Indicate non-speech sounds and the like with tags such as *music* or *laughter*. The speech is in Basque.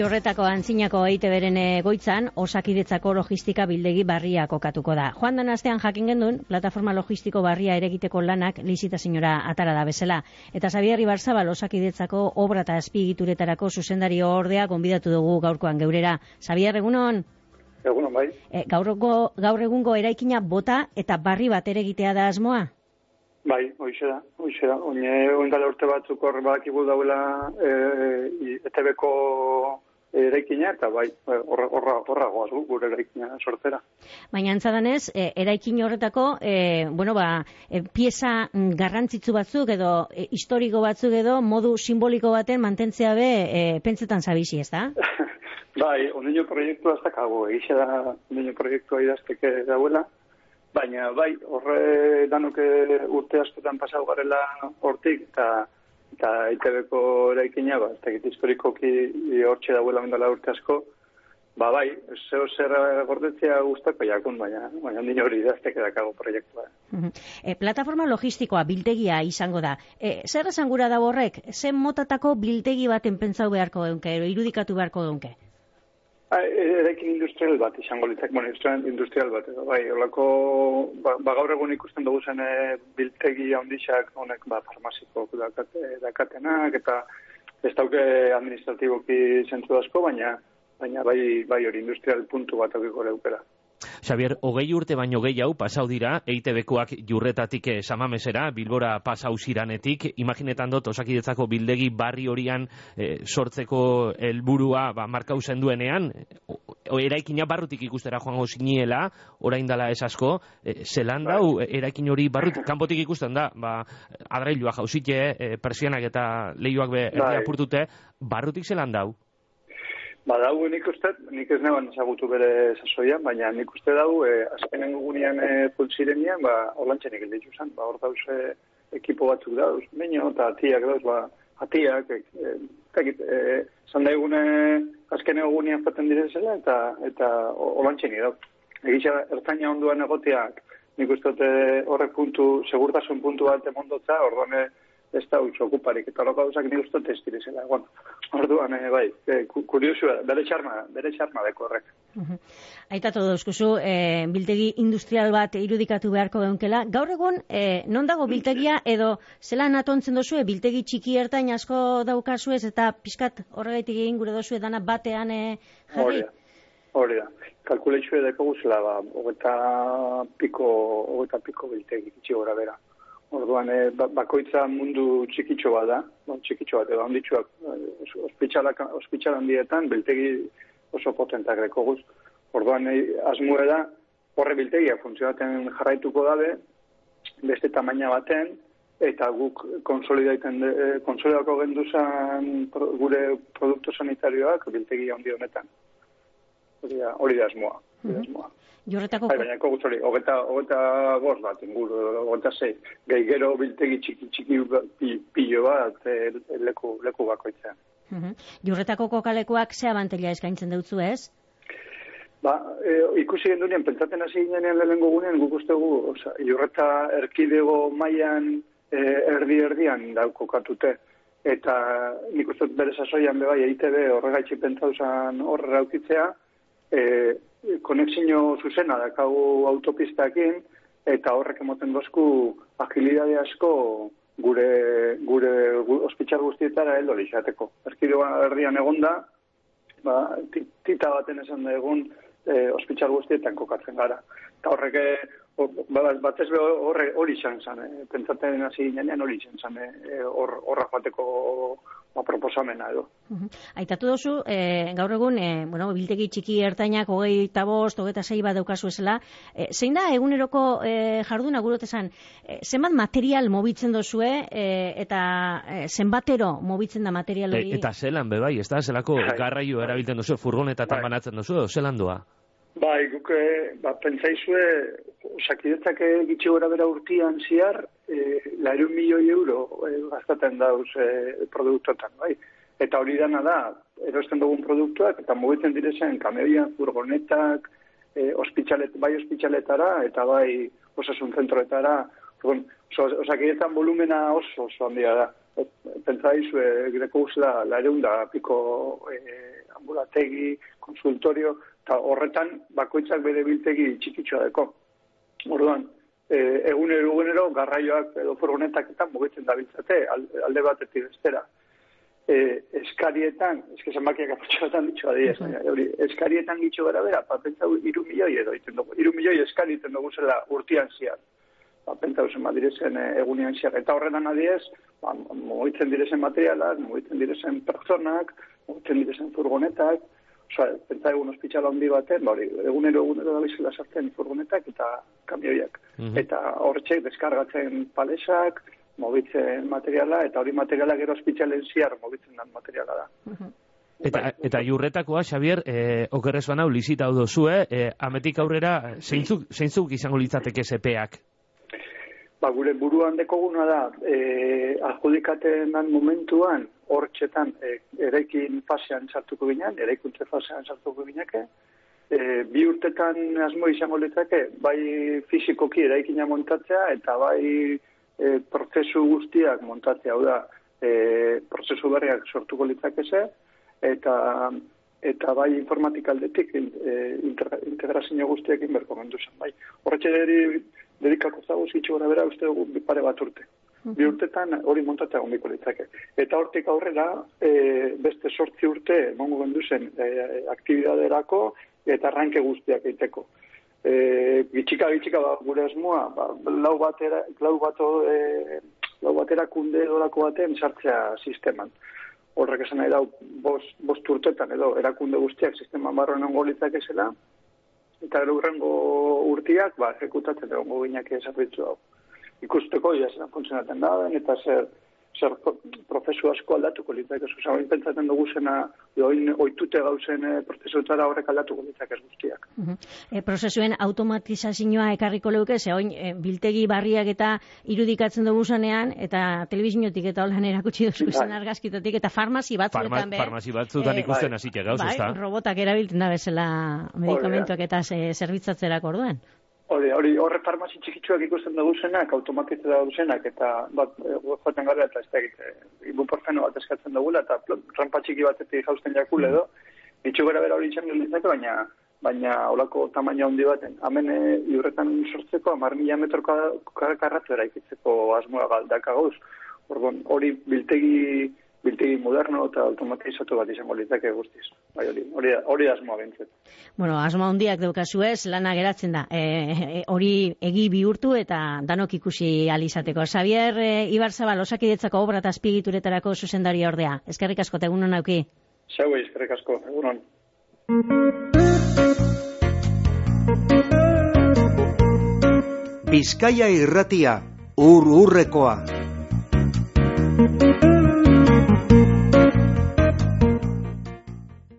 Jorretako antzinako eite beren goitzan, osakidetzako logistika bildegi barria kokatuko da. Joan dan astean jakin gendun, plataforma logistiko barria eregiteko lanak lizita atara da bezala. Eta Xabier Ibarzabal osakidetzako obra eta azpigituretarako zuzendari ordea gonbidatu dugu gaurkoan geurera. Xabier, egunon? Egunon, bai. E, gaur, gaur egungo eraikina bota eta barri bat eregitea da asmoa? Bai, hoxe da, hoxe da. Oine, oindala urte batzuk horre badakigu dauela e, e, ETB-ko eraikina, eta bai, horra, horra, horra goaz gure eraikina sortzera. Baina antzadanez, e, eraikin horretako, e, bueno, ba, e, pieza garrantzitsu batzuk edo e, historiko batzuk edo modu simboliko baten mantentzea be e, pentsetan zabizi, ez da? *laughs* bai, ondino proiektua ez dakago, egixe da ondino proiektua idazteke dauela, Baina, bai, horre danuke urte askotan pasau garela hortik, eta eta ITB-ko eraikina, ba, ez da historikoki hortxe dauela mendala urte asko, ba, bai, zeo zer gordetzea guztako jakun, baina, baina nire hori idaztek edakago proiektua. E, plataforma logistikoa biltegia izango da. E, zer esan gura da horrek? Zer motatako biltegi baten pentsau beharko geunke, irudikatu beharko geunke? Erekin industrial bat, izango litzak, bueno, industrial bat, edo, bai, olako, ba, ba, gaur egun ikusten dugu zen e, biltegi handixak, honek, ba, farmaziko dakate, dakatenak, eta ez dauke administratiboki zentzu asko, baina, baina bai, bai hori industrial puntu bat aukiko leukera. Xavier, hogei urte baino gehi pasau dira, EITB-koak jurretatik eh, samamesera, Bilbora pasau ziranetik, imaginetan dut, osakidetzako bildegi barri horian eh, sortzeko helburua ba, markau duenean, eraikina barrutik ikustera joango ziniela, orain dala ez asko, e, zelan dau, bai. eraikin hori barrutik, kanpotik ikusten da, ba, adrailua jauzite, e, persianak eta lehioak be, bai. erdia barrutik zelan dau? Ba, dau, nik uste, nik ez neban ezagutu bere sasoian, baina nik uste dau, e, azkenen gugunean e, pultzirenean, ba, holantxen egin ditu zen, ba, hor dauz e, ekipo batzuk dauz, meño, eta atiak dauz, ba, atiak, e, e, tekit, e, zanda egune, azkenen gugunean faten direzela, eta, eta holantxen egin dauz. Egitza, ertaina onduan egoteak, nik uste horrek puntu, segurtasun puntu bat emondotza, orduan, ez da utxo okuparik, eta loko gauzak ni uste testire zela. Bueno, orduan, eh, bai, eh, kuriosu, bere txarma, bere txarma deko horrek. Uh -huh. Aitatu dauzkuzu, eh, biltegi industrial bat irudikatu beharko geunkela. Gaur egun, eh, non dago biltegia edo zelan atontzen dozu, e, biltegi txiki ertain asko daukazu ez, eta pixkat horregaitik egin gure dozu edana batean eh, jarri? Hori da, hori da. Kalkuleixu edeko guzela, ba, hogeta piko, hogeta piko biltegi, txiki gora bera. Orduan, e, bakoitza mundu txikitxo bat da, no, txikitxo bat, edo handitxoak, eh, ospitxal handietan, biltegi oso potentak reko guz. Orduan, e, asmue da, horre biltegia funtzionaten jarraituko dabe, beste tamaina baten, eta guk konsolidaiten, konsolidako genduzan gure produktu sanitarioak biltegi handi honetan. Hori da, hori da asmoa. Asmoa. Jorretako... Bai, baina kogu zori, hogeta, hogeta bost bat, inguru, hogeta zei, gehi gero biltegi txiki txiki pilo bat e, leku, leku bakoitzen. Uh Jorretako kokalekuak ze abantela eskaintzen dutzu ez? Ba, e, ikusi gendunean, pentsaten hasi ginean lehenengo gunean, guk uste gu, oza, jorreta erkidego maian e, erdi-erdian dauko katute. Eta nik uste bere sasoian bebai, EITB horregaitxi pentsauzan horre raukitzea, e, konexio zuzena dakagu autopistakin eta horrek emoten dozku agilidade asko gure gure ospitxar guztietara heldo lixateko. Erkidoa erdian egonda, ba, tita baten esan da egun e, ospitxar guztietan kokatzen gara. Eta horrek ba, bat ez hori izan zen, e, pentsaten hasi ginean hori izan zen, e, horra joateko ba, proposamena edo. Aitatu dozu, e, gaur egun, e, bueno, biltegi txiki ertainak, hogei eta bost, hogei eta zei bat daukazu esela, e, zein da eguneroko e, jarduna gurotezan, e, zenbat material mobitzen dozue, e, eta e, zenbatero mobitzen da material hori? E, eta zelan, bebai, ez da, zelako bai. garraio erabiltzen dozu, furgonetatan bai. banatzen dozu, zelan doa? Bai, guke, ba, pentsaizue, osakidetzak gitxe gora bera urtian ziar, e, lairu milioi euro e, gaztaten dauz e, produktotan, bai? Eta hori dana da, erosten dugun produktuak, eta mugitzen direzen kamioian, furgonetak, e, ospitzalet, bai ospitzaletara, eta bai osasun zentroetara, Osakidetan volumena oso oso handia da. pentsa izu, e, greko guzela, lareunda, piko e, ambulategi, konsultorio, eta horretan bakoitzak bere biltegi txikitxoa deko. Orduan, e, egunero egunero garraioak edo furgonetak eta mugitzen dabiltzate alde batetik bestera. E, eskarietan, eske zenbakiak apotxoetan ditxo adi, hori, eskarietan ditxo gara bera, pa pentsa iru milioi edo iten dugu, iru milioi eskari iten dugu zela urtian zian. Pa pentsa usen bat direzen e, egunean zian. Eta horretan adiez, ba, mugitzen direzen materialak, mugitzen direzen pertsonak, mugitzen direzen furgonetak, Osa, pentsa egun ospitxala handi baten, ba, egunero egunero da bizela sartzen furgonetak eta kamioiak. Mm Eta horretxek deskargatzen palesak, mobitzen materiala, eta hori materiala gero ospitxalen ziar mobitzen den materiala da. Mhm. Eta, eta jurretakoa, Xavier, e, okerrez banau, lizita hau dozu, eh? ametik aurrera, zeintzuk, zeintzuk izango litzateke sepeak? Ba, gure buruan dekoguna da, e, adjudikaten dan momentuan, hor txetan, e, eraikin fasean sartuko ginean, eraikuntze fasean sartuko gineake, e, bi urtetan asmo izango litzake, bai fizikoki eraikina montatzea, eta bai e, prozesu guztiak montatzea, hau da, e, prozesu berriak sortuko litzakeze, eta eta bai informatikaldetik e, integrazio guztiak inberko mendu zen, bai. Horretxe dedikako zago zitxo gara bera uste dugu pare bat urte. Bi urtetan hori montatea gondiko litzake. Eta hortik aurrera, e, beste sortzi urte, mongo gendu zen, e, aktibidaderako eta arranke guztiak eiteko. E, gitxika, gitxika, ba, gure esmoa, ba, lau batera, lau bato, e, lau batera kunde edorako baten sartzea sisteman. Horrek esan nahi dau, bost, bost urtetan edo, erakunde guztiak sisteman barroen ongo litzake zela, eta urrengo urtiak, ba, ejekutatzen egongo ginak zerbitzu hau. Ikusteko, ja, zer funtzionatzen da, eta zer, zer prozesu asko aldatuko litzak, ez zain pentsatzen dugu zena, oin, oitute gauzen e, prozesuetara horrek aldatuko litzak ez guztiak. Uh e, prozesuen automatizazioa ekarriko leuke, ze oin, e, biltegi barriak eta irudikatzen dugu zanean, eta telebizinotik eta holan erakutsi duzu bai. argazkitotik, eta farmazi batzuetan Farma, be. Farmazi batzuetan e, ikusten bai. hasiak gauz, bai, robotak erabiltzen da bezala medikamentuak eta zerbitzatzerako orduan. Hori, hori, horre farmazi txikitsuak ikusten dugu zenak, automatizatzen dugu zenak, eta bat, e, joaten gara, eta ez da egite, ibuprofeno bat eskatzen dugula, eta rampa txiki batetik jausten jakule edo, itxu gara bera hori itxan gilditzeko, baina, baina olako tamaina handi baten. Hemen e, iurretan sortzeko, amar mila metro karratu eraikitzeko asmoa galdaka gauz. Hori biltegi biltegi moderno eta automatizatu bat izango litzake guztiz. Bai, hori, hori, hori asmoa bintzet. Bueno, asmoa hondiak daukazu ez, lana geratzen da. E, e, hori egi bihurtu eta danok ikusi alizateko. Xavier e, Ibarzabal, osakidetzako obra eta azpigituretarako zuzendari ordea. Eskerrik asko, egunon auki. Zau, eskerrik asko, egunon. Bizkaia irratia, ur urrekoa.